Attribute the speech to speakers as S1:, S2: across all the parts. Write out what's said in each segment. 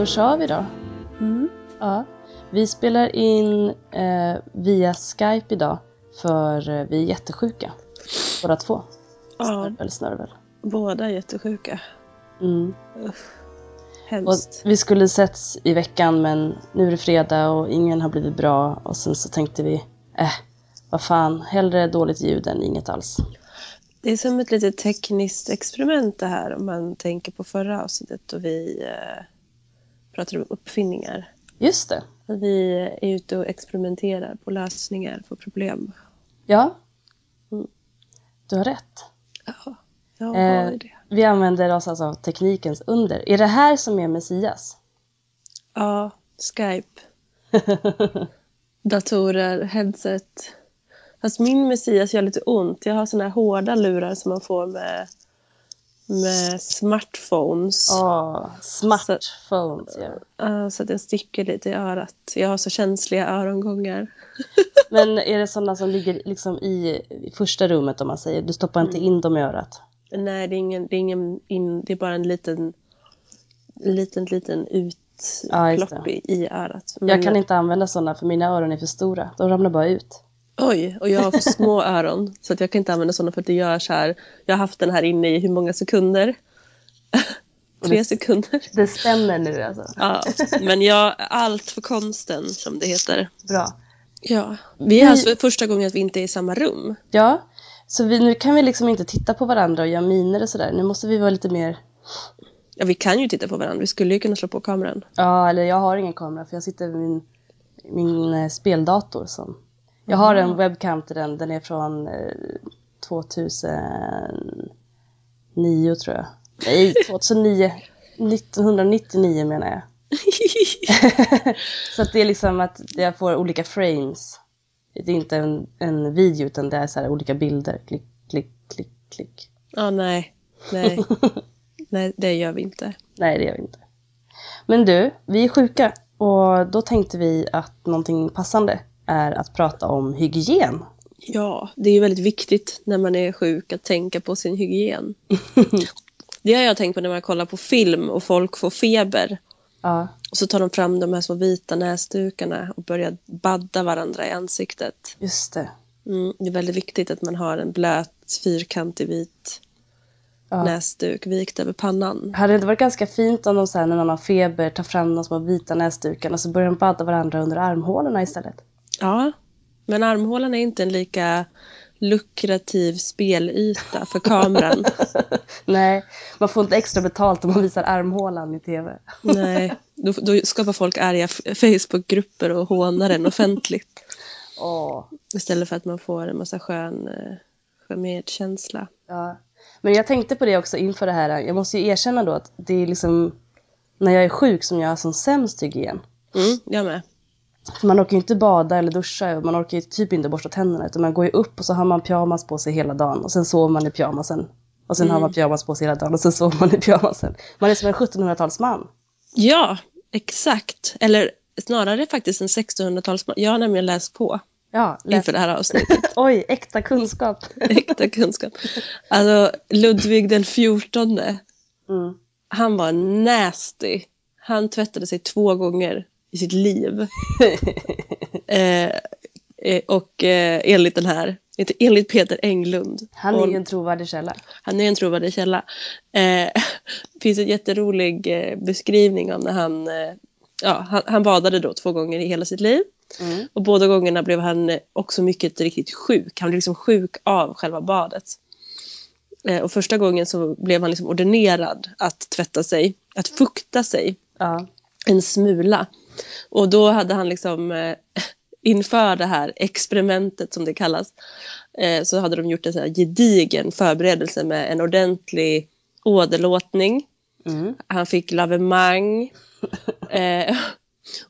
S1: då kör vi då.
S2: Mm.
S1: Ja. Vi spelar in eh, via Skype idag för eh, vi är jättesjuka. Båda två.
S2: Ja,
S1: Snörvel, snörvel.
S2: båda är jättesjuka.
S1: Mm. Och
S2: Hemskt.
S1: vi skulle setts i veckan men nu är det fredag och ingen har blivit bra och sen så tänkte vi, äh, vad fan, hellre dåligt ljud än inget alls.
S2: Det är som ett litet tekniskt experiment det här om man tänker på förra avsnittet då vi eh, pratade om uppfinningar.
S1: Just det.
S2: Att vi är ute och experimenterar på lösningar på problem.
S1: Ja.
S2: Mm.
S1: Du har rätt.
S2: Ja, jag
S1: Eh,
S2: har det.
S1: Vi använder oss alltså av teknikens under. Är det här som är Messias?
S2: Ja, Skype, datorer, headset. Fast min Messias gör lite ont. Jag har såna här hårda lurar som man får med, med smartphones.
S1: Åh, smartphones. Ja.
S2: Ja, så att den sticker lite i örat. Jag har så känsliga örongångar.
S1: Men är det sådana som ligger liksom i, i första rummet om man säger? Du stoppar inte in dem i örat?
S2: Nej, det är ingen, det är ingen in, det är bara en liten, liten, liten utplopp
S1: det.
S2: i, i örat.
S1: Jag
S2: Men-
S1: kan inte använda sådana för mina öron är för stora. De ramlar bara ut.
S2: Oj, och jag har för små öron så att jag kan inte använda sådana för att det gör så här. Jag har haft den här inne i hur många sekunder? Tre sekunder.
S1: Det stämmer nu alltså.
S2: Ja, men jag, allt för konsten som det heter.
S1: Bra.
S2: Ja, vi är alltså första gången att vi inte är i samma rum.
S1: Ja, så vi, nu kan vi liksom inte titta på varandra och göra miner och sådär. Nu måste vi vara lite mer...
S2: Ja, vi kan ju titta på varandra. Vi skulle ju kunna slå på kameran.
S1: Ja, eller jag har ingen kamera för jag sitter vid min, min eh, speldator. Som, jag har en webcam till den. Den är från eh, 2009 tror jag. Nej, 2009. 1999 menar jag. så att det är liksom att jag får olika frames. Det är inte en, en video utan det är så olika bilder. Klick, klick, klick, klick.
S2: Ja, nej. Nej. nej, det gör vi inte.
S1: Nej, det gör vi inte. Men du, vi är sjuka och då tänkte vi att någonting passande är att prata om hygien.
S2: Ja, det är ju väldigt viktigt när man är sjuk att tänka på sin hygien. Det har jag tänkt på när man kollar på film och folk får feber.
S1: Ja,
S2: Och så tar de fram de här små vita näsdukarna och börjar badda varandra i ansiktet.
S1: just det.
S2: Mm, det är väldigt viktigt att man har en blöt, fyrkantig vit
S1: Ja.
S2: näsduk vikt över pannan.
S1: Hade det inte varit ganska fint om de sen när någon har feber tar fram de små vita näsdukarna och så börjar de badda varandra under armhålorna istället?
S2: Ja, men armhålan är inte en lika lukrativ spelyta för kameran.
S1: Nej, man får inte extra betalt om man visar armhålan i tv.
S2: Nej, då, då skapar folk arga Facebookgrupper och hånar den offentligt.
S1: Åh.
S2: Istället för att man får en massa skön, eh, skön medkänsla.
S1: Ja. Men jag tänkte på det också inför det här. Jag måste ju erkänna då att det är liksom när jag är sjuk som jag har som sämst hygien.
S2: Mm, jag med.
S1: För man orkar ju inte bada eller duscha och man orkar ju typ inte borsta tänderna utan man går ju upp och så har man pyjamas på sig hela dagen och sen sover man i pyjamasen. Och sen har man pyjamas på sig hela dagen och sen sover man i pyjamasen. Man är som en 1700-talsman.
S2: Ja, exakt. Eller snarare faktiskt en 1600-talsman. Jag har nämligen läst på
S1: Ja, läs.
S2: inför det här avsnittet.
S1: Oj, äkta kunskap.
S2: Äkta kunskap. Alltså, Ludvig den fjortonde,
S1: Mm.
S2: han var nasty. Han tvättade sig två gånger i sitt liv. eh, eh, och eh, enligt den här, enligt Peter Englund.
S1: Han är ju en trovärdig källa.
S2: han är en trovärdig källa. Eh, det finns en jätterolig eh, beskrivning om när han, eh, ja, han, han badade då två gånger i hela sitt liv.
S1: Mm.
S2: Och båda gångerna blev han eh, också mycket riktigt sjuk. Han blev liksom sjuk av själva badet. Eh, och första gången så blev han liksom ordinerad att tvätta sig, att fukta sig
S1: Ja.
S2: en smula. Och då hade han liksom eh, inför det här experimentet som det kallas eh, så hade de gjort en sån här gedigen förberedelse med en ordentlig åderlåtning.
S1: Mm.
S2: Han fick lavemang. Eh,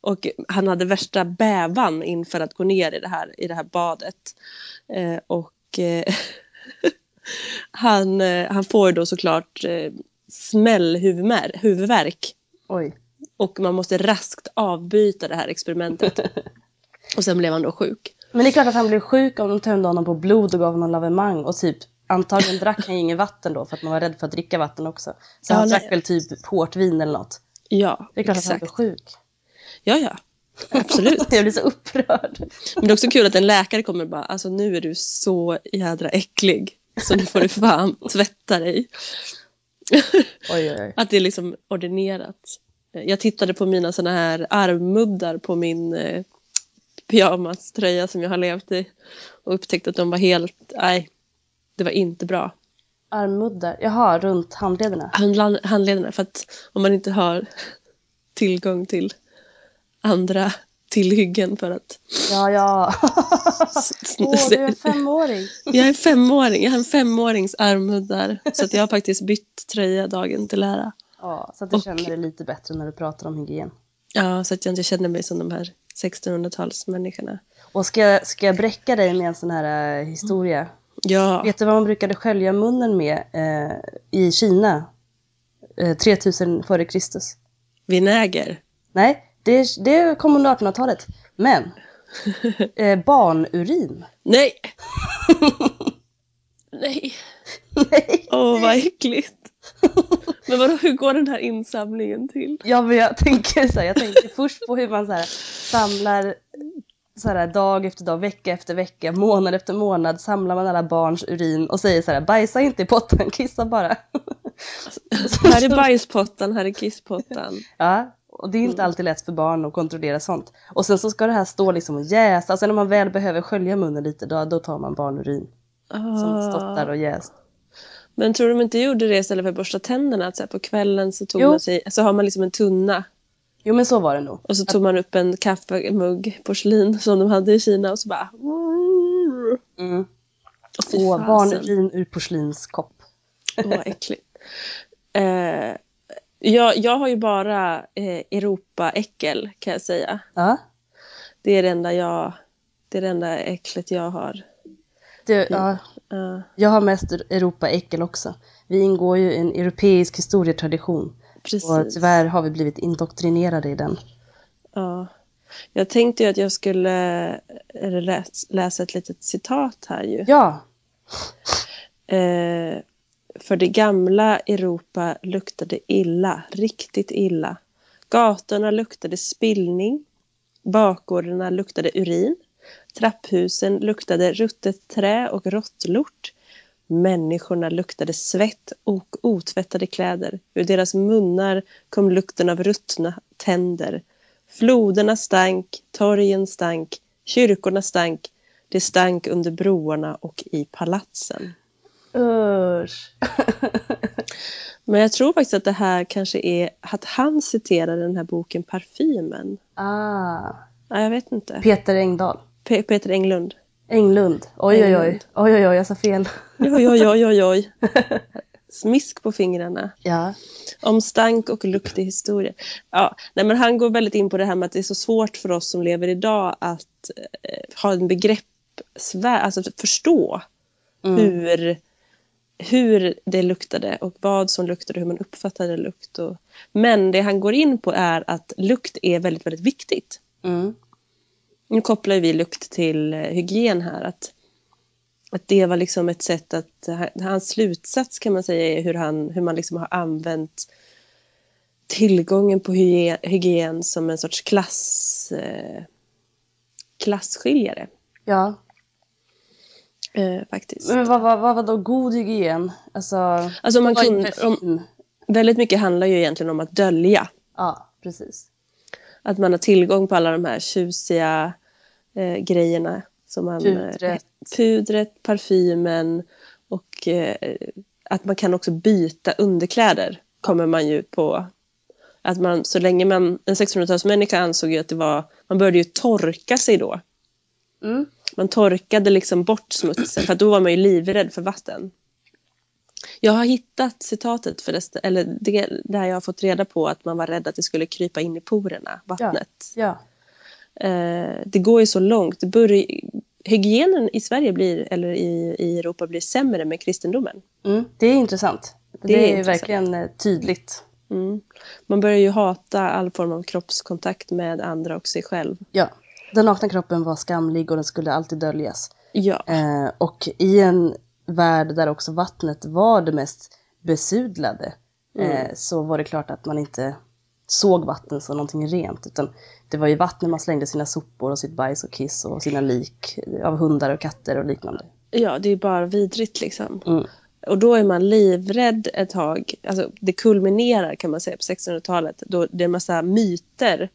S2: och han hade värsta bävan inför att gå ner i det här, i det här badet. Eh, och eh, han, eh, han får då såklart eh, smällhuvudvärk huvudvärk.
S1: Oj.
S2: Och man måste raskt avbryta det här experimentet. och sen blev han då sjuk.
S1: Men det är klart att han blev sjuk om de tömde honom på blod och gav honom lavemang och typ antagligen drack han ju inget vatten då för att man var rädd för att dricka vatten också. Så
S2: Ja,
S1: han
S2: nej.
S1: drack väl typ portvin eller något.
S2: Ja,
S1: Det är klart att han
S2: exakt.
S1: blir sjuk.
S2: Ja, ja. Absolut.
S1: Jag blir så upprörd.
S2: Men det är också kul att en läkare kommer och bara, alltså nu är du så jädra äcklig. Så nu får du fan tvätta dig.
S1: Oj, oj, oj.
S2: Att det är liksom ordinerat. Jag tittade på mina såna här armmuddar på min eh, pyjamaströja som jag har levt i. Och upptäckte att de var helt, nej, det var inte bra.
S1: Armmuddar, jaha, runt handlederna.
S2: Handlan- handlederna, för att om man inte har tillgång till andra tillhyggen för att...
S1: Ja, ja. Åh, du är en femåring.
S2: Jag är femåring, jag har en femårings armmuddar. Så att jag har faktiskt bytt tröja dagen till ära.
S1: Ja, så att du
S2: Och-
S1: känner dig lite bättre när du pratar om hygien.
S2: Ja, så att jag inte känner mig som de här 1600-talsmänniskorna.
S1: Och ska, jag- ska jag bräcka dig med en sån här eh, historia?
S2: Ja,
S1: Vet du vad man brukade skölja munnen med eh, i Kina? Eh, 3000 före Kristus.
S2: vinäger.
S1: Nej, det, det kom under 1800-talet. Men eh, barnurin.
S2: Nej! Nej,
S1: Nej.
S2: åh vad äckligt. Men vadå, hur går den här insamlingen till?
S1: Ja, men jag tänker så här, jag tänker först på hur man så här, samlar så här, dag efter dag, vecka efter vecka, månad efter månad samlar man alla barns urin och säger så här, bajsa inte i potten, kissa bara.
S2: Här är bajspottan, här är kisspottan.
S1: Ja, och det är inte alltid lätt för barn att kontrollera sånt. Och sen så ska det här stå liksom och jäsa, sen när man väl behöver skölja munnen lite, då, då tar man barnurin som stått där
S2: Ah.
S1: och jäst.
S2: Men tror du de inte gjorde det istället för att borsta tänderna? Att så här, på kvällen så, tog
S1: Jo.
S2: man sig, så har man liksom en tunna
S1: Jo men så var det nog.
S2: och så tog man upp en kaffemugg porslin som de hade i Kina och så bara...
S1: Mm.
S2: Fasen.
S1: barnurin ur porslinskopp.
S2: Åh, äckligt. Eh, jag, jag har ju bara eh, Europa-äckel kan jag säga.
S1: Ja.
S2: Det är det enda, jag, det är det enda äcklet jag har.
S1: Det, ja,
S2: Ja,
S1: jag har mest Europa-äckel också. Vi ingår ju i en europeisk historietradition.
S2: precis.
S1: Och tyvärr har vi blivit indoktrinerade i den.
S2: Ja. Jag tänkte ju att jag skulle läs, läsa ett litet citat här ju.
S1: Ja,
S2: Eh, för det gamla Europa luktade illa, riktigt illa. Gatorna luktade spillning. Bakgårdarna luktade urin. Trapphusen luktade ruttet trä och råttlort. Människorna luktade svett och otvättade kläder. Ur deras munnar kom lukten av ruttna tänder. Floderna stank, torgen stank, kyrkorna stank. Det stank under broarna och i palatsen.
S1: usch.
S2: Men jag tror faktiskt att det här kanske är att han citerar den här boken Parfymen.
S1: ah,
S2: Ja, jag vet inte.
S1: Peter Engdahl.
S2: Pe- Peter Englund.
S1: Englund. Oj, oj, oj. Oj, oj, oj, jag sa fel.
S2: Oj, oj, oj, oj, oj. Smisk på fingrarna.
S1: Ja.
S2: Om stank och lukt i historia. Ja, nej, men han går väldigt in på det här med att det är så svårt för oss som lever idag att eh, ha en begreppsvärld, alltså förstå
S1: Mm.
S2: hur, hur det luktade och vad som luktade, hur man uppfattade lukt. Och, men det han går in på är att lukt är väldigt, väldigt viktigt.
S1: Mm.
S2: Nu kopplar vi lukt till eh, hygien här. Att, att det var liksom ett sätt att, hans slutsats kan man säga är hur, han, hur man liksom har använt tillgången på hygien, hygien som en sorts klass, eh, klassskiljare.
S1: Ja.
S2: Eh, faktiskt.
S1: Men vad, vad, vad var då god hygien? Alltså,
S2: Alltså man kunde, om, väldigt mycket handlar ju egentligen om att dölja.
S1: Ja, precis.
S2: Att man har tillgång på alla de här tjusiga eh, grejerna. Som man, eh,
S1: Pudret.
S2: pudret, parfymen och eh, att man kan också byta underkläder. Kommer man ju på. Att man, så länge man, en 1600-talsmänniska ansåg ju att det var, man började ju torka sig då.
S1: Mm.
S2: Man torkade liksom bort smutsen för då var man ju livrädd för vatten. Jag har hittat citatet för det, eller det, där jag har fått reda på att man var rädd att det skulle krypa in i porerna, vattnet.
S1: Ja.
S2: Eh, det går ju så långt. Börjar, hygienen i Sverige blir, eller i, i Europa blir sämre med kristendomen.
S1: Mm. Det är intressant. Det,
S2: Det är
S1: är,
S2: intressant.
S1: verkligen eh, tydligt.
S2: Mm. Man börjar ju hata all form av kroppskontakt med andra och sig själv.
S1: Ja. Den nakna kroppen var skamlig och den skulle alltid döljas.
S2: Ja,
S1: Eh, och i en värld där också vattnet var det mest besudlade
S2: Mm.
S1: eh, så var det klart att man inte såg vatten som någonting rent. Utan det var i vattnet man slängde sina sopor och sitt bajs och kiss och sina lik av hundar och katter och liknande.
S2: Ja, det är bara vidrigt liksom.
S1: Mm.
S2: Och då är man livrädd ett tag. Alltså, det kulminerar kan man säga på 1600-talet. Då det är en massa myter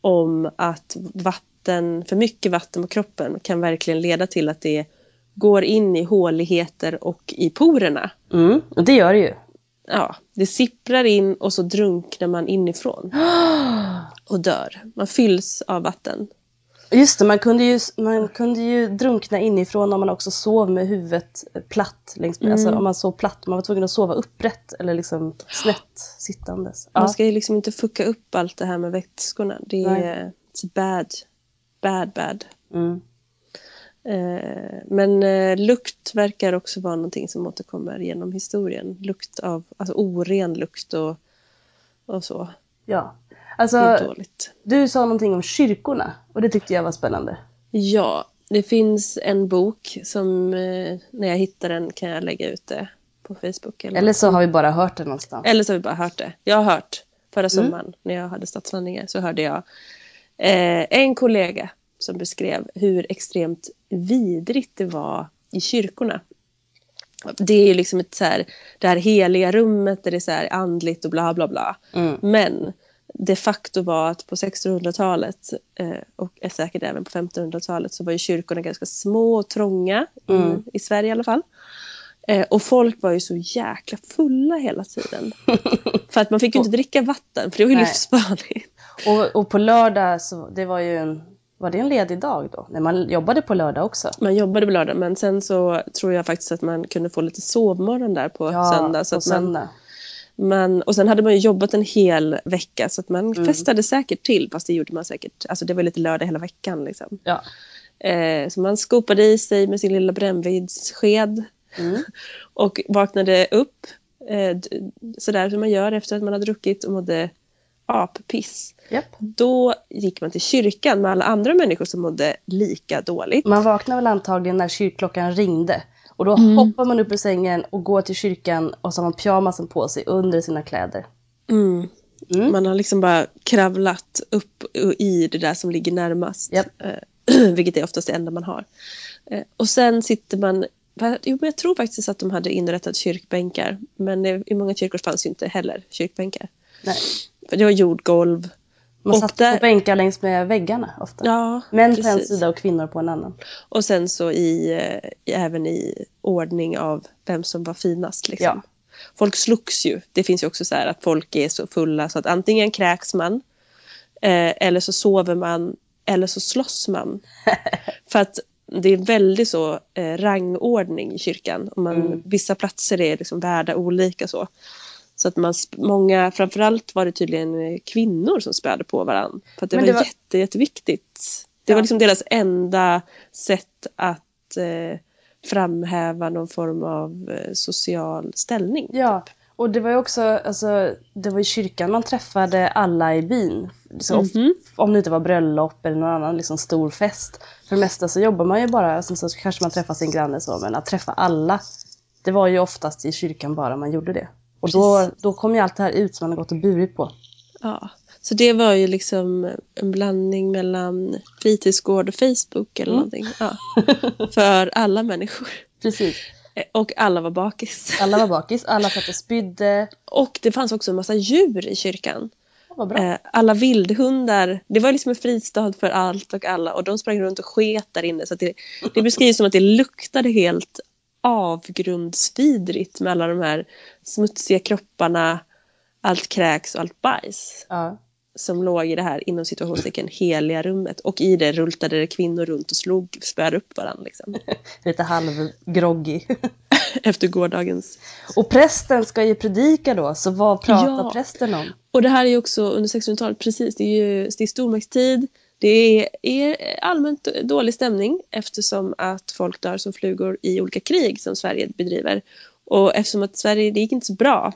S2: om att vatten, för mycket vatten på kroppen kan verkligen leda till att det går in i håligheter och i porerna.
S1: Mm. Och det gör det ju.
S2: Ja, det sipprar in och så drunknar man inifrån och dör. Man fylls av vatten.
S1: Just det, man kunde, ju, man kunde ju drunkna inifrån om man också sov med huvudet platt. Längs,
S2: Mm.
S1: Alltså om man sov platt, man var tvungen att sova upprätt eller liksom snett sittandes.
S2: Man
S1: Ja.
S2: ska ju liksom inte fucka upp allt det här med vätskorna. Det är bad, bad, bad.
S1: Mm.
S2: Eh, men eh, lukt verkar också vara någonting som återkommer genom historien. Lukt av, alltså oren lukt och, och så.
S1: ja. Alltså, du sa någonting om kyrkorna och det tyckte jag var spännande.
S2: Ja, det finns en bok som eh, när jag hittar den kan jag lägga ut det på Facebook. Eller,
S1: Eller så har vi bara hört det någonstans.
S2: eller så har vi bara hört det. Jag har hört förra
S1: Mm.
S2: sommaren när jag hade stadsvandringar så hörde jag eh, en kollega som beskrev hur extremt vidrigt det var i kyrkorna. Det är ju liksom ett så här, det här heliga rummet där det är så här andligt och bla bla bla.
S1: Mm.
S2: Men de facto var att på 1600-talet eh, och är säkert även på 1500-talet så var ju kyrkorna ganska små och trånga
S1: Mm.
S2: i, Sverige i alla fall. Eh, och folk var ju så jäkla fulla hela tiden. för att man fick ju inte dricka vatten för det var ju livsfarligt.
S1: Och, och på lördag, så, det var ju en, var det en ledig dag då? Nej, man jobbade på lördag också.
S2: Man jobbade på lördag men sen så tror jag faktiskt att man kunde få lite sovmorgon där på söndag. Så
S1: på
S2: att man,
S1: söndag.
S2: man, och sen hade man ju jobbat en hel vecka så att man
S1: Mm.
S2: festade säkert till fast det gjorde man säkert, alltså det var lite lördag hela veckan liksom.
S1: Ja.
S2: Eh, så man skopade i sig med sin lilla brännvinssked
S1: Mm.
S2: och vaknade upp eh, sådär som man gör efter att man har druckit och mådde appiss.
S1: Japp.
S2: Då gick man till kyrkan med alla andra människor som mådde lika dåligt.
S1: Man vaknar väl antagligen när kyrkklockan ringde. Och då
S2: Mm.
S1: hoppar man upp ur sängen och går till kyrkan och så har man pyjamasen på sig under sina kläder.
S2: Mm.
S1: Mm.
S2: Man har liksom bara kravlat upp och i det där som ligger närmast.
S1: Japp.
S2: Eh, vilket är oftast det enda man har. Eh, och sen sitter man... Jo, men jag tror faktiskt att de hade inrättat kyrkbänkar. Men det- i många kyrkor fanns ju inte heller kyrkbänkar.
S1: Nej.
S2: För det var jordgolv.
S1: Man
S2: Och
S1: satt
S2: där-
S1: på bänkar längs med väggarna ofta.
S2: Ja,
S1: Män på en
S2: precis.
S1: sida och kvinnor på en annan.
S2: Och sen så i, eh, i, även i ordning av vem som var finast. Liksom.
S1: Ja.
S2: Folk slogs ju. Det finns ju också så här att folk är så fulla så att antingen kräks man eh, eller så sover man eller så slåss man. För att det är väldigt så eh, rangordning i kyrkan. Och man,
S1: Mm.
S2: Vissa platser är liksom värda olika så. Så att man, många, framförallt var det tydligen eh, kvinnor som spöade på varandra. För att det
S1: Men
S2: var,
S1: det var-
S2: Jätte, jätteviktigt. Det
S1: Ja.
S2: var liksom deras enda sätt att eh, framhäva någon form av eh, social ställning.
S1: Ja, och det var ju också, alltså, det var i kyrkan man träffade alla i byn. Så of-
S2: Mhm.
S1: Om det inte var bröllop eller någon annan liksom stor fest. För det mesta så jobbar man ju bara, sen så kanske man träffar sin granne så, men att träffa alla, det var ju oftast i kyrkan bara man gjorde det. Och då, då kom ju allt det här ut som man har gått och burit på.
S2: Ja. Så det var ju liksom en blandning mellan fritidsgård och Facebook eller
S1: Mm.
S2: någonting. Ja. För alla människor.
S1: Precis.
S2: Och alla var bakis.
S1: Alla var bakis, alla satt och spydde.
S2: Och det fanns också en massa djur i kyrkan. Eh, Alla vildhundar, det var liksom en fristad för allt och alla och de sprang runt och sket där inne. Så att det, det beskrivs som att det luktade helt avgrundsvidrigt med alla de här smutsiga kropparna, allt kräks och allt bajs
S1: Ja.
S2: som låg i det här inom situationstecken heliga rummet. Och i det rultade det kvinnor runt och slog, spöade upp varandra liksom.
S1: Lite halvgroggy.
S2: Efter gårdagens
S1: Och prästen ska ju predika då, så vad pratar
S2: Ja.
S1: prästen om?
S2: Och det här är ju också under 1600-talet, precis, det är ju det är stormaktstid. Det är, allmänt dålig stämning eftersom att folk dör som flugor i olika krig som Sverige bedriver. Och eftersom att Sverige, det gick inte så bra.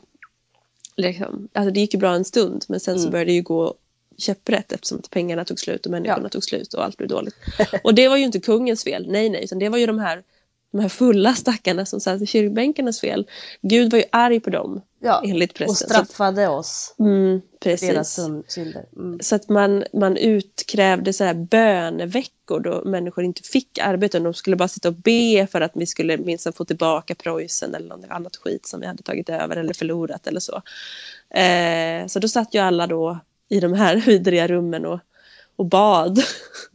S2: Liksom. Alltså det gick ju bra en stund men sen så
S1: Mm.
S2: började det ju gå käpprätt eftersom att pengarna tog slut och människorna
S1: Ja.
S2: tog slut och allt blev dåligt. Och det var ju inte kungens fel, nej nej, utan det var ju de här, de här fulla stackarna som satt i kyrkbänkarnas fel. Gud var ju arg på dem
S1: Ja,
S2: enligt
S1: och
S2: prästen. Så att,
S1: straffade oss
S2: mm,
S1: för deras
S2: precis.
S1: syn- synder. Mm.
S2: Så att man, man utkrävde så här böneveckor då människor inte fick arbeta. De skulle bara sitta och be för att vi skulle minst få tillbaka Preussen eller något annat skit som vi hade tagit över eller förlorat eller så. Eh, så då satt ju alla då i de här vidriga rummen och, och bad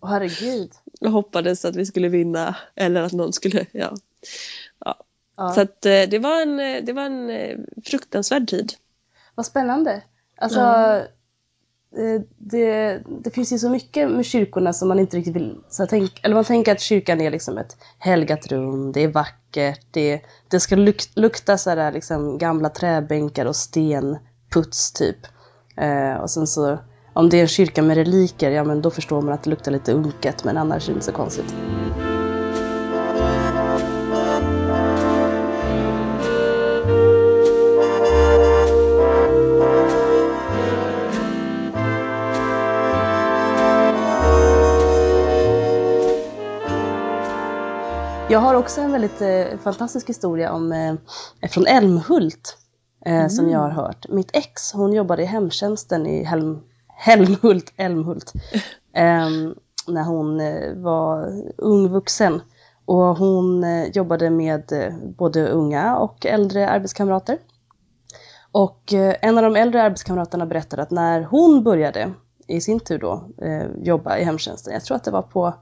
S1: Åh, herregud.
S2: och hoppades att vi skulle vinna eller att någon skulle, ja.
S1: Ja.
S2: Så att eh, det var en, eh, det var en eh, fruktansvärd tid.
S1: Vad spännande. Alltså,
S2: Ja.
S1: det, det finns ju så mycket med kyrkorna som man inte riktigt vill... Så tänk, eller man tänker att kyrkan är liksom ett helgat rum, det är vackert, det, det ska luk, lukta så där liksom gamla träbänkar och stenputs typ. Eh, och sen så, om det är en kyrka med reliker, ja men då förstår man att det luktar lite unket, men annars är det inte så konstigt. Jag har också en väldigt eh, fantastisk historia om, eh, från Älmhult eh, som jag har hört. Mitt ex, hon jobbade i hemtjänsten i Helm, Helmhult, Älmhult, ehm, när hon eh, var ung vuxen. Och hon eh, jobbade med eh, både unga och äldre arbetskamrater. Och en av de äldre arbetskamraterna berättade att när hon började i sin tur då jobba i hemtjänsten, jag tror att det var på,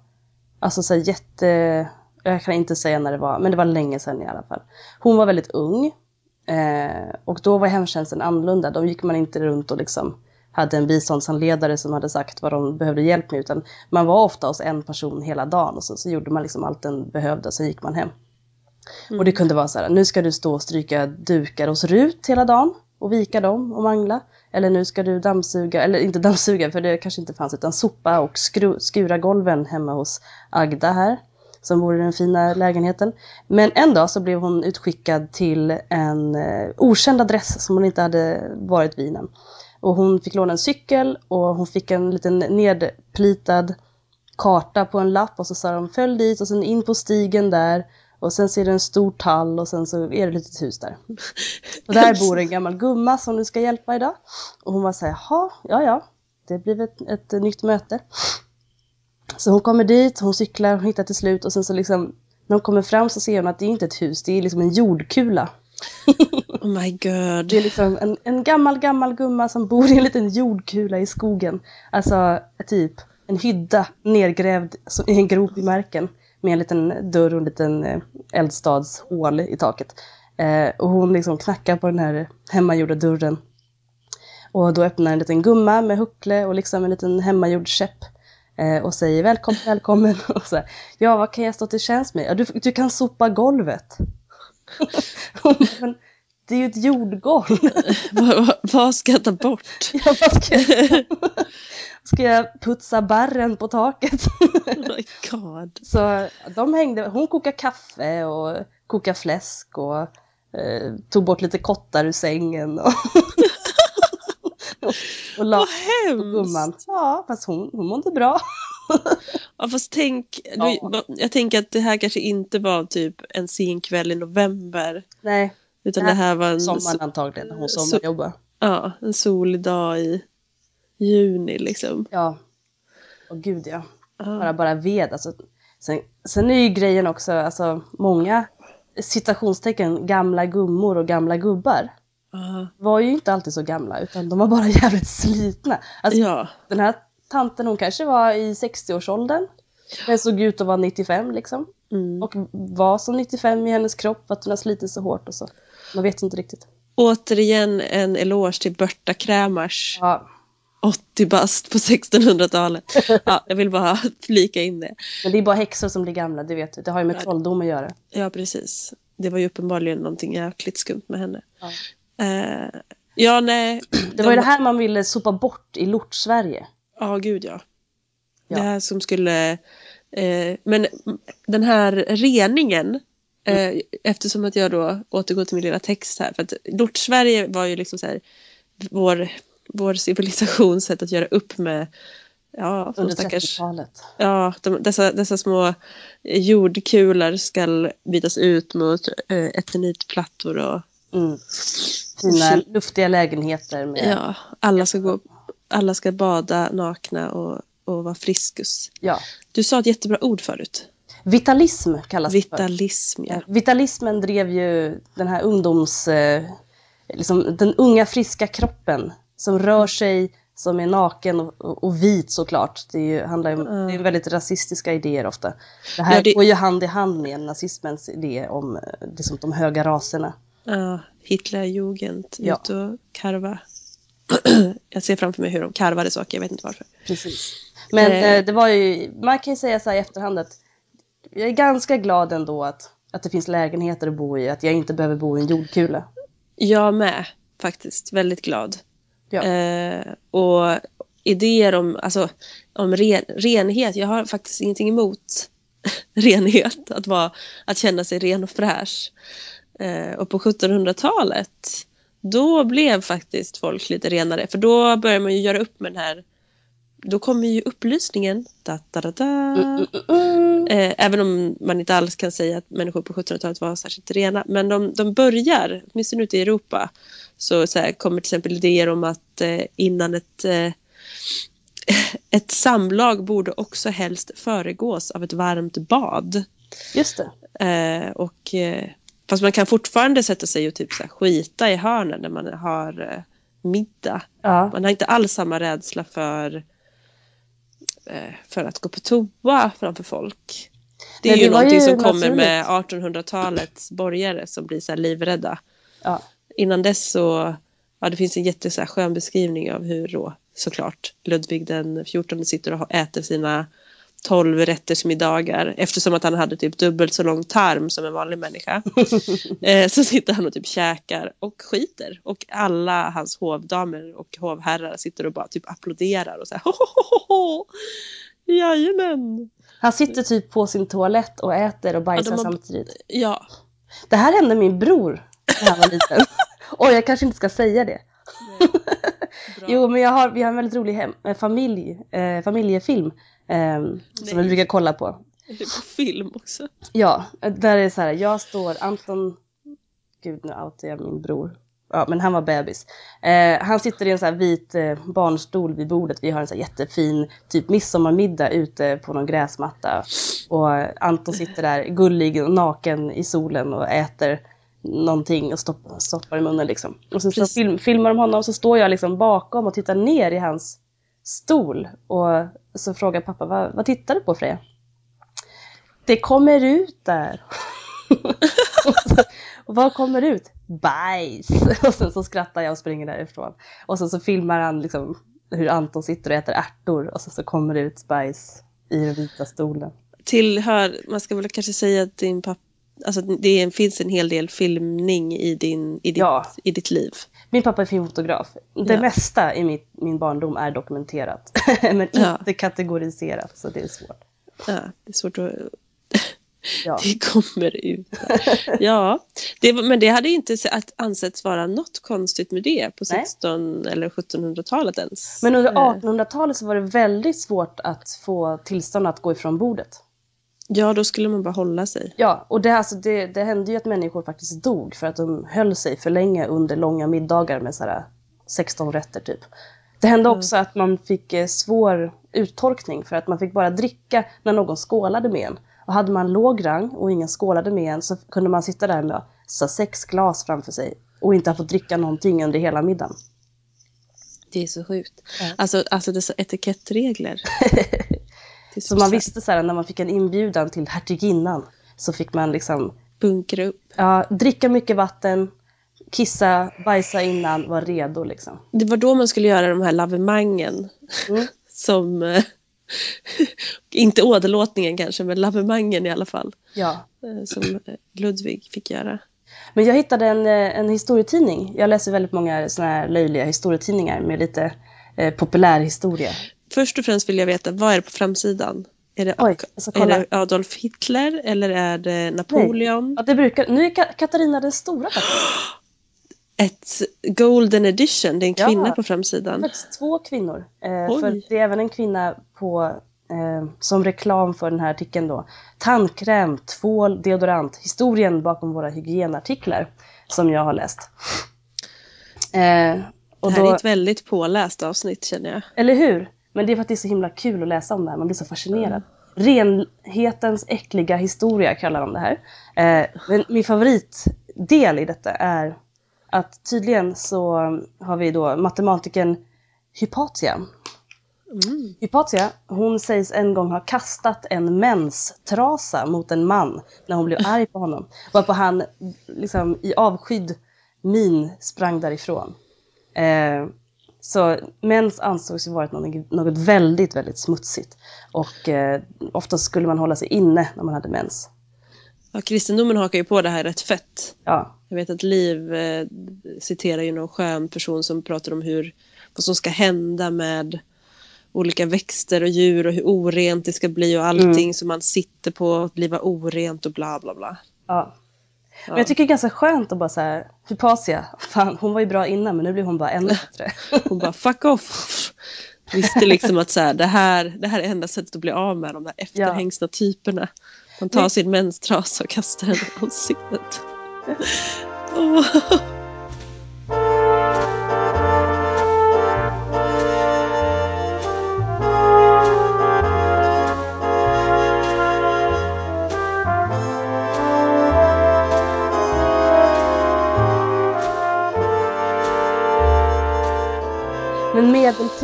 S1: alltså så jätte, jag kan inte säga när det var, men det var länge sedan i alla fall. Hon var väldigt ung eh, och då var hemtjänsten annorlunda. Då gick man inte runt och liksom hade en biståndshandledare som hade sagt vad de behövde hjälp med utan man var ofta hos en person hela dagen och så, så gjorde man liksom allt den behövde och sen gick man hem. Och det kunde vara så här, nu ska du stå och stryka dukar hos Rut hela dagen och vika dem och mangla. Eller nu ska du dammsuga, eller inte dammsuga för det kanske inte fanns, utan sopa och skru, skura golven hemma hos Agda här, som bor i den fina lägenheten. Men en dag så blev hon utskickad till en eh, okänd adress som hon inte hade varit vid innan. Och hon fick låna en cykel och hon fick en liten nedplitad karta på en lapp och så sa de följ dit och sen in på stigen där och sen ser det en stor tall och sen så är det ett litet hus där. Och där bor en gammal gumma som du ska hjälpa idag. Och hon var så här, jaha, ja ja, det blir ett, ett nytt möte. Så hon kommer dit, hon cyklar, hon hittar till slut och sen så liksom när hon kommer fram så ser hon att det är inte ett hus, det är liksom en jordkula.
S2: Oh my god.
S1: Det är liksom en, en gammal, gammal gumma som bor i en liten jordkula i skogen. Alltså typ en hydda nergrävd i en grop i marken med en liten dörr och en liten eh, eldstadshål i taket. Eh, och hon liksom knackar på den här hemmagjorda dörren. Och då öppnar en liten gumma med huckle och liksom en liten hemmagjord käpp. Eh, och säger välkommen, välkommen. Och så här, ja, vad kan jag stå till tjänst med? Ja, du, du kan sopa golvet. Men det är ju ett jordgolv.
S2: vad, vad- vad ska jag ta bort?
S1: Ja, vad ska, jag, ska jag putsa barren på taket?
S2: Oh my god.
S1: Så de hängde, hon kokade kaffe och kokade fläsk och eh, tog bort lite kottar ur sängen och, och, la
S2: Vad
S1: på gumman. Ja, fast hon, hon mådde bra.
S2: Ja, fast tänk,
S1: Ja.
S2: jag tänker att det här kanske inte var typ en sen kväll i november.
S1: Nej,
S2: Utan
S1: Det
S2: det
S1: här
S2: var en,
S1: sommaren antagligen när hon sommarjobbade.
S2: ja, en solig dag i juni liksom.
S1: Ja, och gud ja.
S2: Ja.
S1: bara, bara ved. Alltså, sen, sen är ju grejen också, alltså många citationstecken gamla gummor och gamla gubbar
S2: Ja.
S1: var ju inte alltid så gamla utan de var bara jävligt slitna. Alltså,
S2: ja.
S1: Den här tanten hon kanske var i 60-årsåldern. Den såg ut att vara 95 liksom.
S2: Mm.
S1: Och var som 95 i hennes kropp för att hon har slitit så hårt och så. Man vet inte riktigt.
S2: Återigen en eloge till Berta Krämars
S1: Ja,
S2: 80 bast på 1600-talet. Ja, jag vill bara flika in det.
S1: men det är bara häxor som blir gamla, det vet du. Det har ju med trolldom att göra.
S2: Ja, precis. Det var ju uppenbarligen någonting jäkligt skumt med henne.
S1: Ja.
S2: Eh, ja, nej.
S1: Det var ju det här man ville sopa bort i Lort-Sverige.
S2: Ja, gud ja.
S1: Ja.
S2: Det här som skulle... Eh, men den här reningen, eh, eftersom att jag då återgår till min lilla text här, för att Lort-Sverige var ju liksom så här vår, vår civilisations sätt att göra upp med ja, de
S1: Under
S2: stackars,
S1: 30-talet.
S2: ja, de, dessa, dessa små jordkulor ska bytas ut mot eh, eternitplattor och
S1: Mm. Fina luftiga lägenheter med...
S2: Ja, alla ska, gå, alla ska bada nakna och, och vara friskus.
S1: Ja.
S2: Du sa ett jättebra ord förut.
S1: Vitalism kallas det för.
S2: Vitalism, ja.
S1: Vitalismen drev ju den här ungdoms... Eh, liksom den unga friska kroppen som rör sig, som är naken och, och, vit såklart. Det, är ju, handlar ju, om- det är väldigt rasistiska idéer ofta. Det här
S2: Ja, det-
S1: går ju hand i hand med nazismens idé om eh, liksom, de höga raserna.
S2: Ja Hitlerjugend,
S1: Ja.
S2: ut och karva. jag ser framför mig hur de karvade saker, jag vet inte varför.
S1: Precis. Men
S2: Eh.
S1: eh, det var ju, man kan ju säga så här i efterhand att jag är ganska glad ändå att, att det finns lägenheter att bo i, att jag inte behöver bo i en jordkula.
S2: Jag med, faktiskt. Väldigt glad.
S1: Ja.
S2: Eh, och idéer om, alltså, om ren, renhet, jag har faktiskt ingenting emot renhet, att, vara, att känna sig ren och fräsch. Eh, och på 1700-talet, då blev faktiskt folk lite renare, för då börjar man ju göra upp med den här, då kommer ju upplysningen, da, da, da, da.
S1: Mm, mm.
S2: Eh, även om man inte alls kan säga att människor på 1700-talet var särskilt rena. Men de, de börjar, åtminstone ute i Europa, så, så här, kommer till exempel idéer om att eh, innan ett, ett samlag borde också helst föregås av ett varmt bad.
S1: Just det.
S2: Och, fast man kan fortfarande sätta sig och typ så skita i hörnen när man har eh, middag.
S1: Ja.
S2: Man har inte alls samma rädsla för, eh, för att gå på toa framför folk. Det är ju
S1: det var
S2: någonting
S1: ju
S2: som kommer
S1: naturligt.
S2: med 1800-talets borgare som blir så livrädda.
S1: Ja.
S2: Innan dess så, ja det finns en jätte så här skön beskrivning av hur då såklart Ludvig den 14 sitter och äter sina 12 rättersmiddagar eftersom att han hade typ dubbelt så lång tarm som en vanlig människa. eh, så sitter han och typ käkar och skiter och alla hans hovdamer och hovherrar sitter och bara typ applåderar och så här. Jajamän!
S1: Han sitter typ på sin toalett och äter och bajsar
S2: Ja, har-
S1: samtidigt.
S2: Ja.
S1: Det här hände min bror när han var liten. Oj, jag kanske inte ska säga det. Jo, men jag har, vi har en väldigt rolig hem, eh, familj, eh, familjefilm eh, som vi brukar kolla på.
S2: Är det på film också?
S1: Ja, där är det så här, jag står, Anton, gud nu outar jag min bror. Ja, men han var bebis. Eh, han sitter i en så här vit eh, barnstol vid bordet. Vi har en så jättefin typ midsommarmiddag ute på någon gräsmatta. Och Anton sitter där gullig och naken i solen och äter någonting och stoppar, stoppar i munnen liksom. Och sen så film, filmar de honom så står jag liksom bakom och tittar ner i hans stol. Och så frågar pappa, vad, vad tittar du på Freja? Det kommer ut där. och, så, och vad kommer ut? Bajs! Och sen så skrattar jag och springer därifrån. Och sen så filmar han liksom hur Anton sitter och äter ärtor och så, så kommer det ut bajs i den vita stolen.
S2: Tillhör, man ska väl kanske säga att din pappa, alltså det finns en hel del filmning i, din, i, ditt,
S1: Ja.
S2: i ditt liv.
S1: Min pappa är filmfotograf. Det
S2: Ja.
S1: mesta i mitt, min barndom är dokumenterat. Men
S2: Ja.
S1: inte kategoriserat så det är svårt.
S2: Ja, det är svårt att...
S1: Ja.
S2: Det kommer ut. Ja, det, men det hade inte ansetts vara något konstigt med det på
S1: Nej.
S2: 16 eller 1700-talet ens.
S1: Men under
S2: Eh,
S1: 1800-talet så var det väldigt svårt att få tillstånd att gå ifrån bordet.
S2: Ja, då skulle man bara hålla sig.
S1: Ja, och det, alltså, det, det hände ju att människor faktiskt dog för att de höll sig för länge under långa middagar med så här 16 rätter typ. Det hände också att man fick eh, svår uttorkning för att man fick bara dricka när någon skålade med en. Och hade man låg rang och ingen skålade med en så kunde man sitta där med så sex glas framför sig och inte ha fått dricka någonting under hela middagen.
S2: Det är så sjukt.
S1: Ja.
S2: Alltså, alltså dessa etikettregler.
S1: Så man visste så här när man fick en inbjudan till hertiginnan så fick man liksom
S2: Bunkra upp.
S1: ja, dricka mycket vatten, kissa, bajsa innan, vara redo liksom.
S2: Det var då man skulle göra de här lavemangen.
S1: Mm.
S2: Som, eh, inte åderlåtningen kanske, men lavemangen i alla fall.
S1: Ja.
S2: eh, Som Ludvig fick göra.
S1: Men jag hittade en, eh, en historietidning. Jag läser väldigt många såna här löjliga historietidningar med lite eh, populärhistoria.
S2: Först och främst vill jag veta, vad är det på framsidan? Är det,
S1: Oj,
S2: är det Adolf Hitler eller är det Napoleon?
S1: Ja, det brukar, nu är Ka- Katarina den stora faktiskt.
S2: Ett golden edition, det är en
S1: Ja.
S2: kvinna på framsidan.
S1: faktiskt två kvinnor. Eh, för det är även en kvinna på eh, som reklam för den här artikeln då, tandkräm, tvål, deodorant, historien bakom våra hygienartiklar som jag har läst. Eh,
S2: det här
S1: då,
S2: är ett väldigt påläst avsnitt känner jag.
S1: eller hur? Men det är för att det är så himla kul att läsa om det här, man blir så fascinerad. Renhetens äckliga historia kallar de det här. Eh, men min favoritdel i detta är att tydligen så har vi då matematikern Hypatia.
S2: Mm.
S1: Hypatia, hon sägs en gång ha kastat en menstrasa mot en man när hon blev arg på honom. Varpå han liksom i avskydd min sprang därifrån. Eh, så mens ansågs ju varit något, något väldigt, väldigt smutsigt. Och eh, oftast skulle man hålla sig inne när man hade mens.
S2: Ja, kristendomen hakar ju på det här rätt fett.
S1: Ja,
S2: Jag vet att Liv eh, citerar ju någon skön person som pratar om hur, vad som ska hända med olika växter och djur och hur orent det ska bli och allting som man sitter på blir bara orent och bla bla bla.
S1: ja. Men jag tycker det är ganska skönt att bara säga Hypatia, fan hon var ju bra innan men nu blir hon bara ännu bättre.
S2: Hon bara fuck off. Visste liksom att så här, det, här, det här är enda sättet att bli av med de där efterhängsna typerna. Man tar
S1: Men-
S2: sin menstrasa och kastar den i ansiktet. Åh.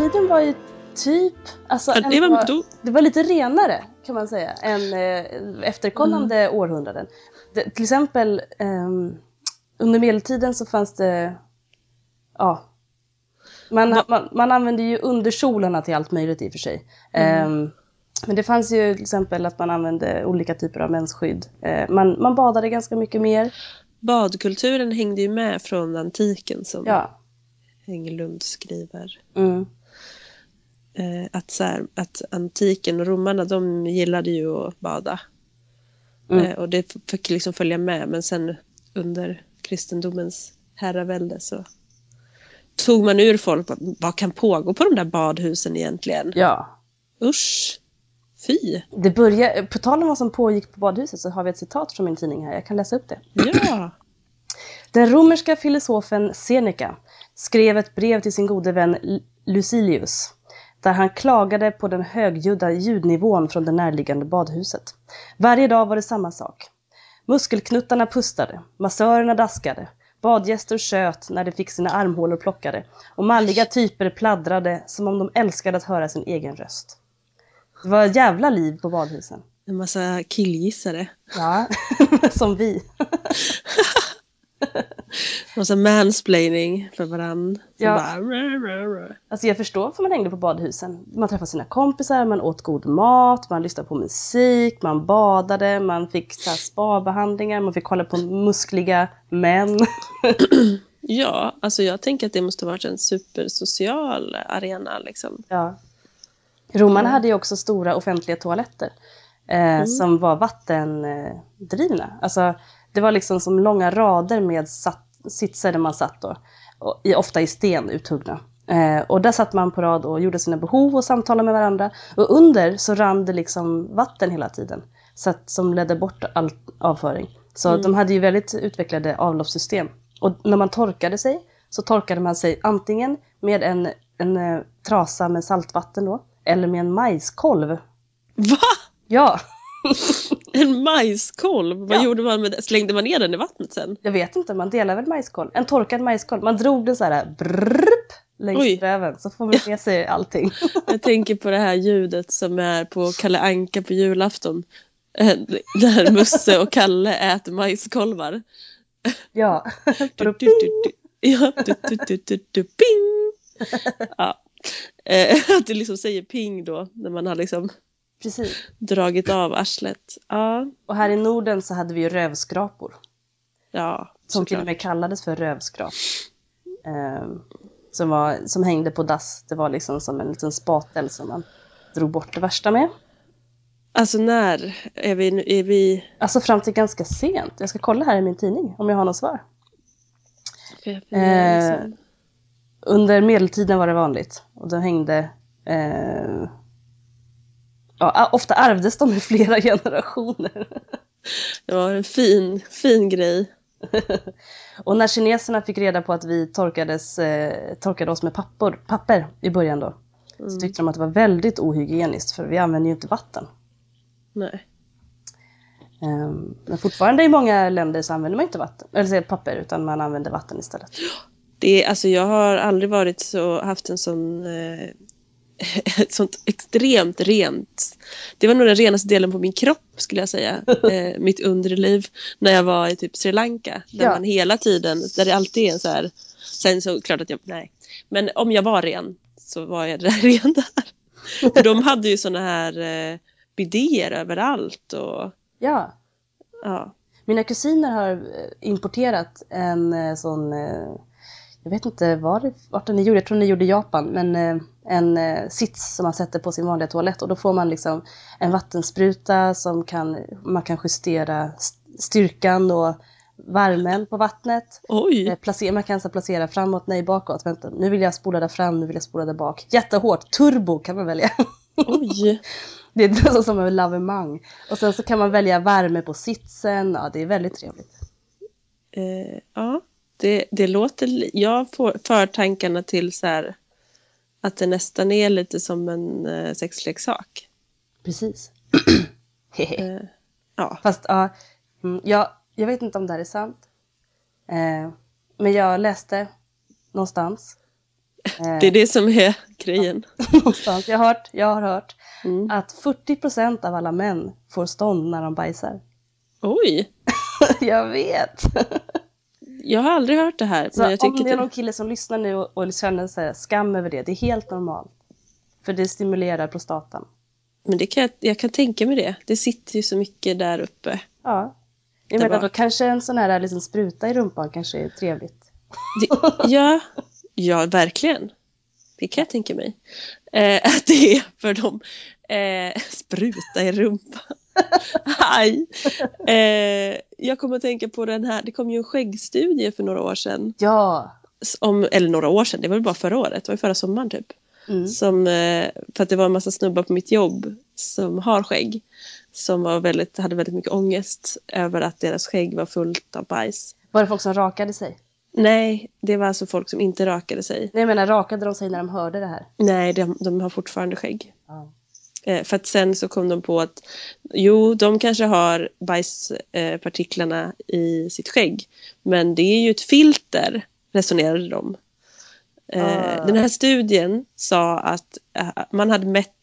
S1: medeltiden var ju typ, alltså
S2: Ja, det var, då,
S1: det var lite renare kan man säga än eh, efterkommande
S2: Mm.
S1: århundraden. Det, till exempel ehm, under medeltiden så fanns det, ja, man,
S2: Va-
S1: man, man använde ju underkjolarna till allt möjligt i och för sig.
S2: Mm.
S1: Ehm, men det fanns ju till exempel att man använde olika typer av mensskydd. Eh, man, man badade ganska mycket mer.
S2: badkulturen hängde ju med från antiken som
S1: Ja.
S2: Englund skriver.
S1: Mm.
S2: Eh, att, så här, att antiken och romarna de gillade ju att bada.
S1: Mm.
S2: Eh, och det fick liksom följa med men sen under kristendomens herravälde så tog man ur folk vad, kan pågå på de där badhusen egentligen?
S1: ja.
S2: Usch! Fy!
S1: Det börjar, på tal om vad som pågick på badhuset så har vi ett citat från min tidning här, jag kan läsa upp det.
S2: Ja!
S1: Den romerska filosofen Seneca skrev ett brev till sin gode vän Lucilius där han klagade på den högljudda ljudnivån från det närliggande badhuset. Varje dag var det samma sak. Muskelknuttarna pustade, massörerna daskade, badgäster tjöt när de fick sina armhålor plockade och malliga typer pladdrade som om de älskade att höra sin egen röst. Det var jävla liv på badhusen.
S2: En massa killgissare.
S1: Ja, som vi.
S2: Massa mansplaining för varann. Som
S1: Ja.
S2: bara.
S1: Alltså jag förstår varför man hängde på badhusen. Man träffade sina kompisar, man åt god mat, man lyssnade på musik, man badade, man fick så spabehandlingar, man fick kolla på muskliga män.
S2: Ja, alltså jag tänker att det måste ha varit en supersocial arena liksom.
S1: ja. Romarna
S2: Mm.
S1: hade ju också stora offentliga toaletter eh, som var vattendrivna. Alltså det var liksom som långa rader med satt, sitsar där man satt då, och, i, ofta i sten uthuggna. Eh, och där satt man på rad och gjorde sina behov och samtalade med varandra. Och under så rann det liksom vatten hela tiden. Så att, som ledde bort all avföring. Så de hade ju väldigt utvecklade avloppssystem. Och när man torkade sig så torkade man sig antingen med en, en eh, trasa med saltvatten då, eller med en majskolv.
S2: Va?
S1: Ja,
S2: En majskolv? Vad
S1: Ja.
S2: gjorde man med det? Slängde man ner den i vattnet sen?
S1: jag vet inte, man delar väl majskolv? En torkad majskolv. Man drog den så här brrrp längs
S2: Oj.
S1: röven så får man med sig allting.
S2: Jag tänker på det här ljudet som är på Kalle Anka på julafton. Eh, Där Musse och Kalle äter majskolvar.
S1: ja.
S2: Du, du, du. Ja, ping! Ja. Eh, Att det liksom säger ping då när man har liksom
S1: Precis.
S2: dragit av arslet. Ja,
S1: Och här i Norden så hade vi ju rövskrapor.
S2: ja
S1: Som till och med kallades för rövskrap. Ehm, som, var, som hängde på dass. Det var liksom som en liten spatel som man drog bort det värsta med.
S2: Alltså när är vi, är vi
S1: Alltså fram till ganska sent. Jag ska kolla här i min tidning om jag har något svar. Eh. Under medeltiden var det vanligt. Och då hängde... Eh, Ja, ofta ärvdes de i flera generationer.
S2: Det var en fin, fin grej.
S1: och när kineserna fick reda på att vi torkades, eh, torkade oss med pappor, papper i början då, mm. så tyckte de att det var väldigt ohygieniskt för vi använder ju inte vatten.
S2: Nej.
S1: Um, men fortfarande i många länder så använder man inte vatten, eller papper utan man använder vatten istället.
S2: Det, alltså jag har aldrig varit så, haft en sån eh, ett sånt extremt rent. Det var nog den renaste delen på min kropp skulle jag säga. eh, mitt underliv. När jag var i typ Sri Lanka. Där ja. man hela tiden, där det alltid är en så här. Sen så klart att jag, nej. Men om jag var ren så var jag där ren där. För de hade ju såna här eh, bidéer överallt. Och,
S1: ja.
S2: ja.
S1: Mina kusiner har eh, importerat en eh, sån eh, jag vet inte var, vart ni gjorde, jag tror ni gjorde Japan, men en eh, sits som man sätter på sin vanliga toalett och då får man liksom en vattenspruta som kan, man kan justera styrkan och värmen på vattnet.
S2: Oj.
S1: Eh, placera, man kan alltså placera framåt, nej bakåt, vänta, nu vill jag spola där fram, nu vill jag spola där bak. Jättehårt, turbo kan man välja.
S2: Oj.
S1: Det är så som en lavemang. Och sen så kan man välja värme på sitsen, ja det är väldigt trevligt.
S2: Eh, ja. Det, det låter, jag får förtankarna till så här att det nästan är lite som en eh, sexleksak.
S1: Precis.
S2: eh, ja.
S1: Fast ja, mm, jag, jag vet inte om det här är sant. Eh, men jag läste någonstans.
S2: Det är det som är grejen.
S1: någonstans. Jag har hört, jag har hört mm. att 40% av alla män får stånd när de bajsar.
S2: Oj!
S1: jag vet!
S2: Jag har aldrig hört det här.
S1: Så om det är någon kille som lyssnar nu och, och känner sig skam över det, det är helt normalt. För det stimulerar prostatan.
S2: Men det kan jag, jag kan tänka mig det. Det sitter ju så mycket där uppe.
S1: Ja. Jag menar, då kanske en sån här liksom spruta i rumpan kanske är trevligt.
S2: Det, ja, ja, verkligen. Det kan jag tänka mig. Eh, att det är för dem. Eh, spruta i rumpan. Aj! Eh, jag kommer att tänka på den här, det kom ju en skäggstudie för några år sedan.
S1: Ja!
S2: Om, eller några år sedan, det var väl bara förra året, det var ju förra sommaren typ. Mm. Som, eh, för att det var en massa snubbar på mitt jobb som har skägg. Som var väldigt, hade väldigt mycket ångest över att deras skägg var fullt av bajs.
S1: Var det folk som rakade sig?
S2: Nej, det var alltså folk som inte rakade sig.
S1: Nej, jag menar rakade de sig när de hörde det här?
S2: Nej, de, de har fortfarande skägg.
S1: Ja.
S2: Eh, för att sen så kom de på att jo, de kanske har bajspartiklarna i sitt skägg. Men det är ju ett filter, resonerade de. Uh. Den här studien sa att eh, man hade mätt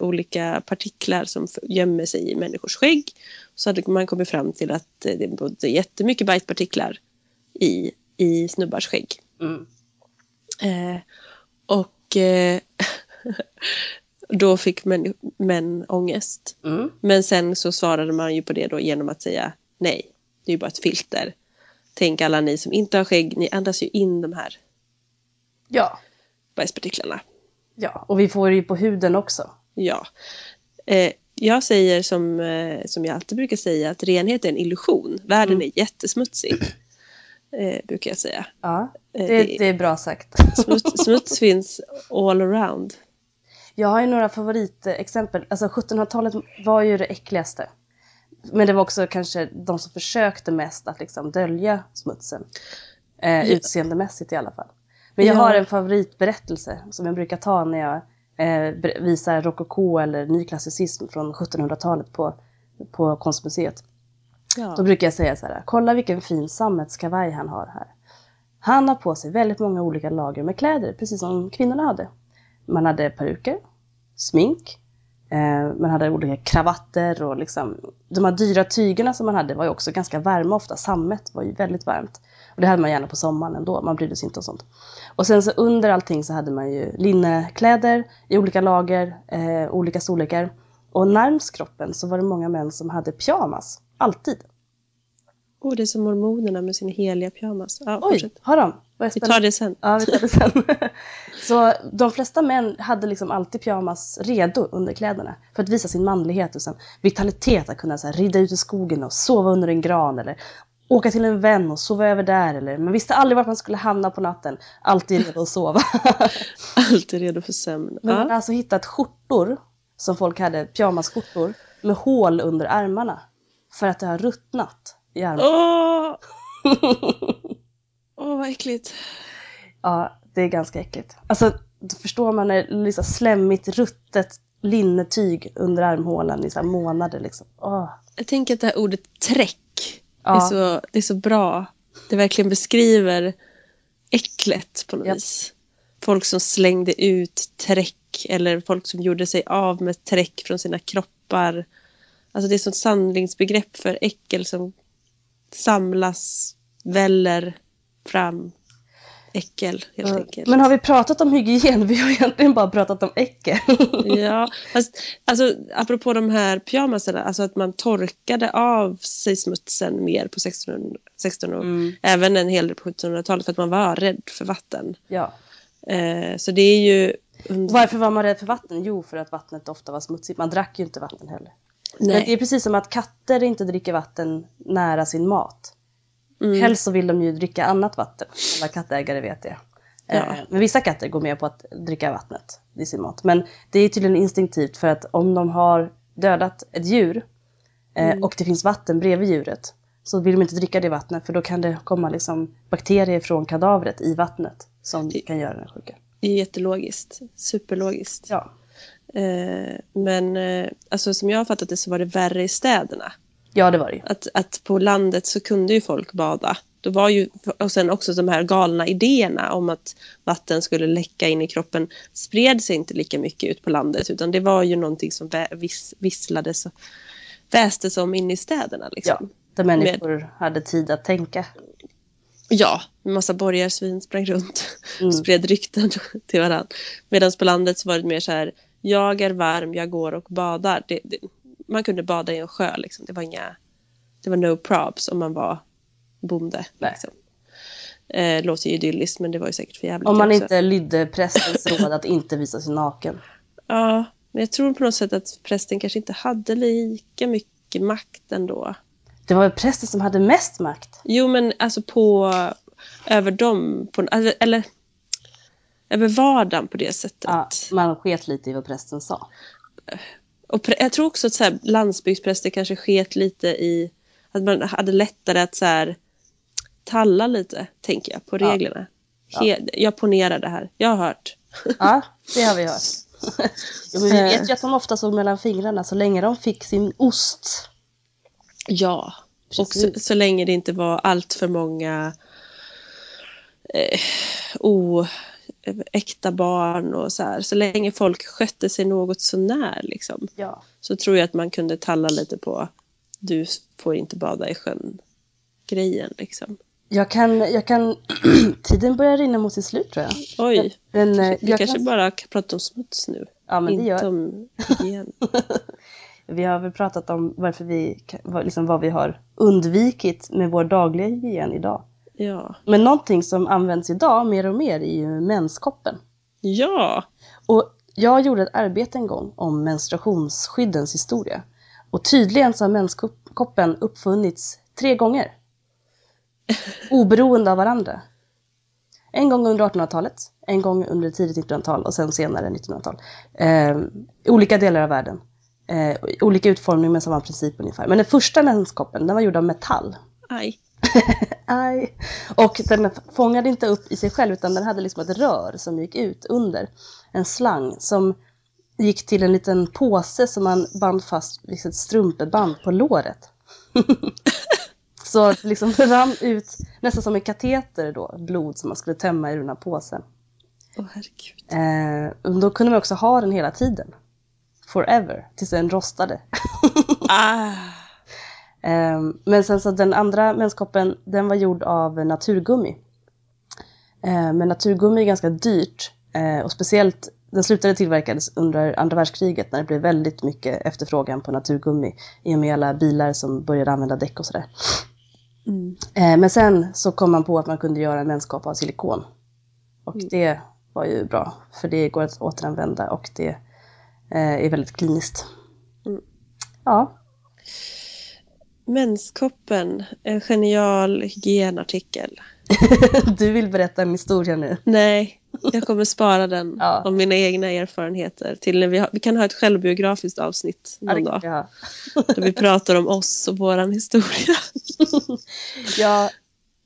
S2: olika partiklar som gömmer sig i människors skägg. Så hade man kommit fram till att det bodde jättemycket bajspartiklar i, i snubbars skägg.
S1: Mm.
S2: och Då fick män, män ångest.
S1: Mm.
S2: Men sen så svarade man ju på det då genom att säga nej, det är ju bara ett filter. Tänk alla ni som inte har skägg, ni andas ju in de här
S1: ja.
S2: bajspartiklarna.
S1: Ja, och vi får det ju på huden också.
S2: Ja. Eh, jag säger som, eh, som jag alltid brukar säga att renhet är en illusion. Världen mm. är jättesmutsig. Eh, brukar jag säga.
S1: Ja, eh, det, det, det är bra sagt.
S2: Smuts, smuts finns all around.
S1: Jag har ju några favoritexempel. Alltså 1700-talet var ju det äckligaste. Men det var också kanske de som försökte mest att liksom dölja smutsen. Eh. Utseendemässigt i alla fall. Men jag ja. har en favoritberättelse som jag brukar ta när jag eh, visar rokoko eller nyklassicism från 1700-talet på, på konstmuseet. Ja. Då brukar jag säga så här, kolla vilken fin sammetskavaj han har här. Han har på sig väldigt många olika lager med kläder, precis som kvinnorna hade. Man hade peruker, smink, eh, man hade olika kravatter och liksom, de här dyra tygerna som man hade var ju också ganska varma ofta. Sammet var ju väldigt varmt. Och det hade man gärna på sommaren ändå, man brydde sig inte om sånt. Och sen så under allting så hade man ju linnekläder i olika lager, eh, olika storlekar. Och närmst kroppen så var det många män som hade pyjamas, alltid.
S2: Oh, det är som mormonerna med sin heliga pyjamas. Ja,
S1: Oj, fortsätt. har de?
S2: Vi tar det sen.
S1: Ja, vi tar det sen. så de flesta män hade liksom alltid pyjamas redo under kläderna för att visa sin manlighet och sen vitalitet att kunna så här, rida ut i skogen och sova under en gran eller åka till en vän och sova över där eller man visste aldrig vart man skulle hamna på natten. Alltid redo att sova.
S2: alltid redo för sömn.
S1: Men man har alltså hittat skjortor som folk hade pyjamasskjortor med hål under armarna. För att det har ruttnat i armarna.
S2: Åh! Åh, vad äckligt.
S1: Ja, det är ganska äckligt. Alltså, då förstår man när det är liksom slemmigt, ruttet linnetyg under armhålan i så månader liksom. Åh.
S2: Jag tänker att det här ordet träck
S1: Ja.
S2: är, så, det är så bra. Det verkligen beskriver äcklet på något
S1: Ja.
S2: vis. Folk som slängde ut träck eller folk som gjorde sig av med träck från sina kroppar. Alltså det är ett sånt samlingsbegrepp för äckel som samlas, väller fram. Äckel helt enkelt.
S1: Men har vi pratat om hygien? Vi har egentligen bara pratat om äckel.
S2: Ja, fast alltså, apropå de här pyjamasarna, alltså att man torkade av sig smutsen mer på 1600, 1600
S1: Mm.
S2: även en hel del på 1700-talet för att man var rädd för vatten.
S1: Ja.
S2: Eh, så det är ju...
S1: Varför var man rädd för vatten? Jo, för att vattnet ofta var smutsigt. Man drack ju inte vatten heller. Men det är
S2: Nej.
S1: precis som att katter inte dricker vatten nära sin mat.
S2: Mm.
S1: Helst så vill de ju dricka annat vatten. Alla kattägare vet det.
S2: Ja.
S1: Eh, Men vissa katter går med på att dricka vattnet i sin mat. Men det är tydligen instinktivt för att om de har dödat ett djur eh,
S2: Mm.
S1: och det finns vatten bredvid djuret så vill de inte dricka det vattnet för då kan det komma liksom bakterier från kadavret i vattnet som
S2: Det-
S1: kan göra den sjuka.
S2: Det är jättelogiskt. Superlogiskt.
S1: Ja.
S2: Eh, men alltså, som jag har fattat det så var det värre i städerna.
S1: Ja, det var det.
S2: Att, att på landet så kunde ju folk bada. Då var ju, och sen också de här galna idéerna om att vatten skulle läcka in i kroppen spred sig inte lika mycket ut på landet utan det var ju någonting som vis, visslades och västes om in i städerna.
S1: Ja,
S2: Liksom.
S1: där människor hade tid att tänka.
S2: Ja, en massa borgarsvin sprang runt och
S1: Mm.
S2: spred rykten till varandra. Medan på landet så var det mer så här, jag är varm, jag går och badar. Det, det, man kunde bada i en sjö, liksom. det var inga, det var no probs om man var bonde. Liksom. Eh, låter ju idylliskt men det var ju säkert för jävligt
S1: Om man
S2: också.
S1: inte lydde prästens råd att inte visa sig naken.
S2: Ja, men jag tror på något sätt att prästen kanske inte hade lika mycket makt ändå.
S1: Det var väl prästen som hade mest makt?
S2: Jo, men alltså på över dem, på, eller, eller över vardagen på det sättet.
S1: Ja, man sket lite i vad prästen sa.
S2: Och jag tror också att så här, landsbygdspräster kanske sket lite i att man hade lättare att så här, talla lite, tänker jag, på
S1: Ja.
S2: reglerna. He- Jag ponerar det här, jag har hört.
S1: Ja, det har vi hört. jo, vi vet ju att de ofta såg mellan fingrarna så länge de fick sin ost.
S2: Ja, och så,
S1: Precis.
S2: så länge det inte var allt för många eh, o, äkta barn och så här. Så länge folk skötte sig något så när liksom.
S1: Ja.
S2: Så tror jag att man kunde talla lite på du får inte bada i sjön grejen liksom.
S1: Jag kan, jag kan, tiden börjar rinna mot sitt slut tror jag.
S2: Oj,
S1: Men, eh,
S2: vi
S1: jag
S2: kanske
S1: kan,
S2: bara kan prata om smuts nu.
S1: ja, men det
S2: inte
S1: gör,
S2: om hygien.
S1: vi har väl pratat om varför vi, liksom vad vi har undvikit med vår dagliga hygien idag.
S2: Ja.
S1: Men någonting som används idag mer och mer är ju menskoppen.
S2: Ja,
S1: Och jag gjorde ett arbete en gång om menstruationsskyddens historia. Och tydligen så har menskoppen uppfunnits tre gånger. Oberoende av varandra. En gång under 1800-talet, en gång under tidigt 1900-tal och sen senare 1900-tal. Eh, olika delar av världen. Eh, olika utformning med samma princip ungefär. Men den första menskoppen, den var gjord av metall.
S2: aj.
S1: Aj. Och den fångade inte upp i sig själv utan den hade liksom ett rör som gick ut under. En slang som gick till en liten påse som man band fast, liksom ett strumpeband på låret. Så att det liksom rann ut, nästan som en kateter då, blod som man skulle tömma i den här påsen.
S2: Åh herregud.
S1: Eh, då kunde man också ha den hela tiden. Forever, tills den rostade.
S2: Ah.
S1: Ehm, Men sen så den andra menskoppen, den var gjord av naturgummi. Ehm, Men naturgummi är ganska dyrt eh, och speciellt, den slutade tillverkades under andra världskriget när det blev väldigt mycket efterfrågan på naturgummi i och med alla bilar som började använda däck och sådär.
S2: Mm.
S1: Eh, Men sen så kom man på att man kunde göra en menskopp av silikon. Och
S2: Mm.
S1: det var ju bra, för det går att återanvända och det eh, är väldigt kliniskt.
S2: Mm.
S1: Ja,
S2: Menskoppen, en genial hygienartikel.
S1: du vill berätta en historia nu.
S2: Nej, jag kommer spara den
S1: Ja.
S2: om mina egna erfarenheter till när vi, har, vi kan ha ett självbiografiskt avsnitt
S1: Ja,
S2: någon dag.
S1: vi ha.
S2: Där vi pratar om oss och våran historia.
S1: Ja,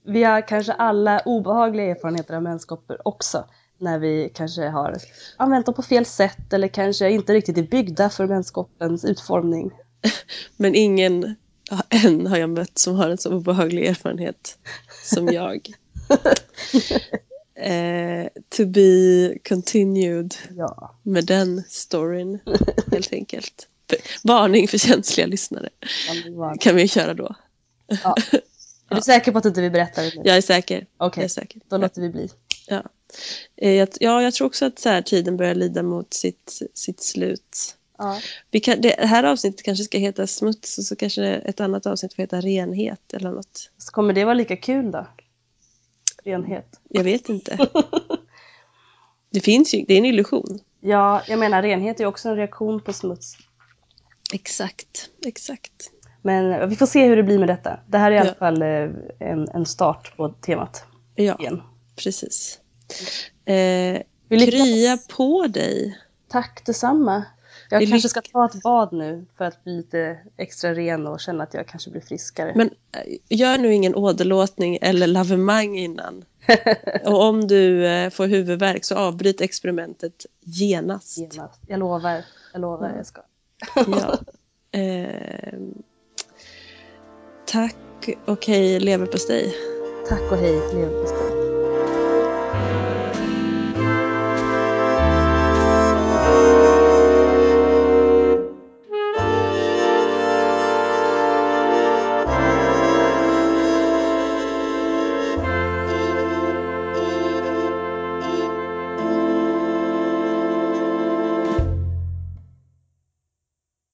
S1: vi har kanske alla obehagliga erfarenheter av menskoppor också. När vi kanske har använt dem på fel sätt eller kanske inte riktigt är byggda för menskoppens utformning.
S2: Men ingen ja, än har jag mött som har en så obehaglig erfarenhet som jag. Eh, to be continued
S1: Ja.
S2: med den storyn helt enkelt. Varning för känsliga lyssnare kan vi köra då.
S1: ja. Är du säker på att du inte vill berätta det nu?
S2: Jag är säker.
S1: Okej,
S2: Jag är säker.
S1: då låter vi bli.
S2: Ja. Eh, Ja, jag tror också att så här, tiden börjar lida mot sitt, sitt slut.
S1: Ja.
S2: Vi kan, det här avsnittet kanske ska heta smuts och så kanske ett annat avsnitt får heta renhet eller något.
S1: Så kommer det vara lika kul då? Renhet.
S2: Jag vet inte. Det finns ju, det är en illusion.
S1: Ja, jag menar renhet är också en reaktion på smuts.
S2: Exakt, exakt.
S1: Men vi får se hur det blir med detta. Det här är i alla
S2: Ja.
S1: fall eh, en, en start på temat
S2: Ja,
S1: igen.
S2: precis. Eh,
S1: Vi lyckas.
S2: krya på dig.
S1: Tack detsamma. Jag kanske
S2: lyck-
S1: ska ta ett bad nu för att bli lite extra ren och känna att jag kanske blir friskare.
S2: Men eh, gör nu ingen åderlåtning eller lavemang innan. Och om du eh, får huvudvärk så avbryt experimentet genast.
S1: Genast. Jag lovar. Jag lovar. Jag ska.
S2: Ja. Ehm, tack och hej leverpastej.
S1: Tack och hej leverpastej.